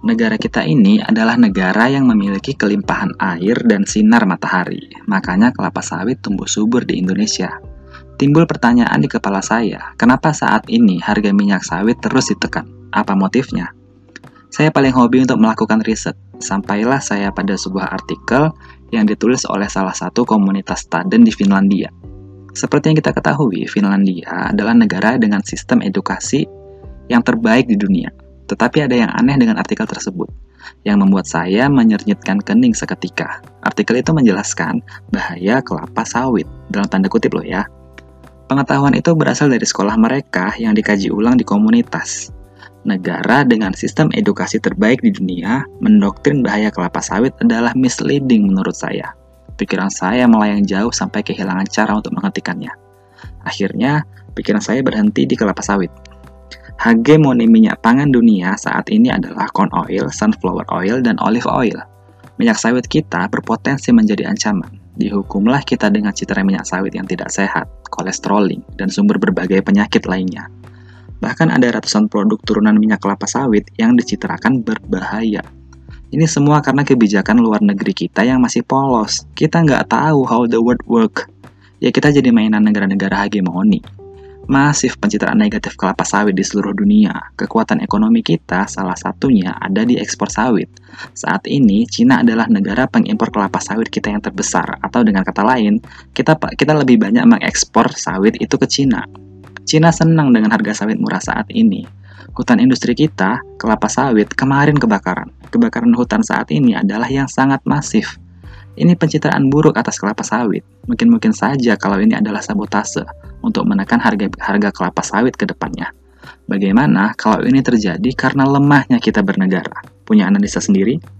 Negara kita ini adalah negara yang memiliki kelimpahan air dan sinar matahari. Makanya kelapa sawit tumbuh subur di Indonesia. Timbul pertanyaan di kepala saya, kenapa saat ini harga minyak sawit terus ditekan? Apa motifnya? Saya paling hobi untuk melakukan riset. Sampailah saya pada sebuah artikel yang ditulis oleh salah satu komunitas Staden di Finlandia. Seperti yang kita ketahui, Finlandia adalah negara dengan sistem edukasi yang terbaik di dunia tetapi ada yang aneh dengan artikel tersebut, yang membuat saya menyernyitkan kening seketika. Artikel itu menjelaskan bahaya kelapa sawit, dalam tanda kutip loh ya. Pengetahuan itu berasal dari sekolah mereka yang dikaji ulang di komunitas. Negara dengan sistem edukasi terbaik di dunia mendoktrin bahaya kelapa sawit adalah misleading menurut saya. Pikiran saya melayang jauh sampai kehilangan cara untuk menghentikannya. Akhirnya, pikiran saya berhenti di kelapa sawit. Hegemoni minyak pangan dunia saat ini adalah corn oil, sunflower oil, dan olive oil. Minyak sawit kita berpotensi menjadi ancaman. Dihukumlah kita dengan citra minyak sawit yang tidak sehat, kolesteroling, dan sumber berbagai penyakit lainnya. Bahkan ada ratusan produk turunan minyak kelapa sawit yang dicitrakan berbahaya. Ini semua karena kebijakan luar negeri kita yang masih polos. Kita nggak tahu how the world work. Ya kita jadi mainan negara-negara hegemoni masif pencitraan negatif kelapa sawit di seluruh dunia. Kekuatan ekonomi kita salah satunya ada di ekspor sawit. Saat ini Cina adalah negara pengimpor kelapa sawit kita yang terbesar atau dengan kata lain, kita kita lebih banyak mengekspor sawit itu ke Cina. Cina senang dengan harga sawit murah saat ini. Hutan industri kita, kelapa sawit, kemarin kebakaran. Kebakaran hutan saat ini adalah yang sangat masif. Ini pencitraan buruk atas kelapa sawit. Mungkin-mungkin saja kalau ini adalah sabotase untuk menekan harga harga kelapa sawit ke depannya. Bagaimana kalau ini terjadi karena lemahnya kita bernegara? Punya analisa sendiri?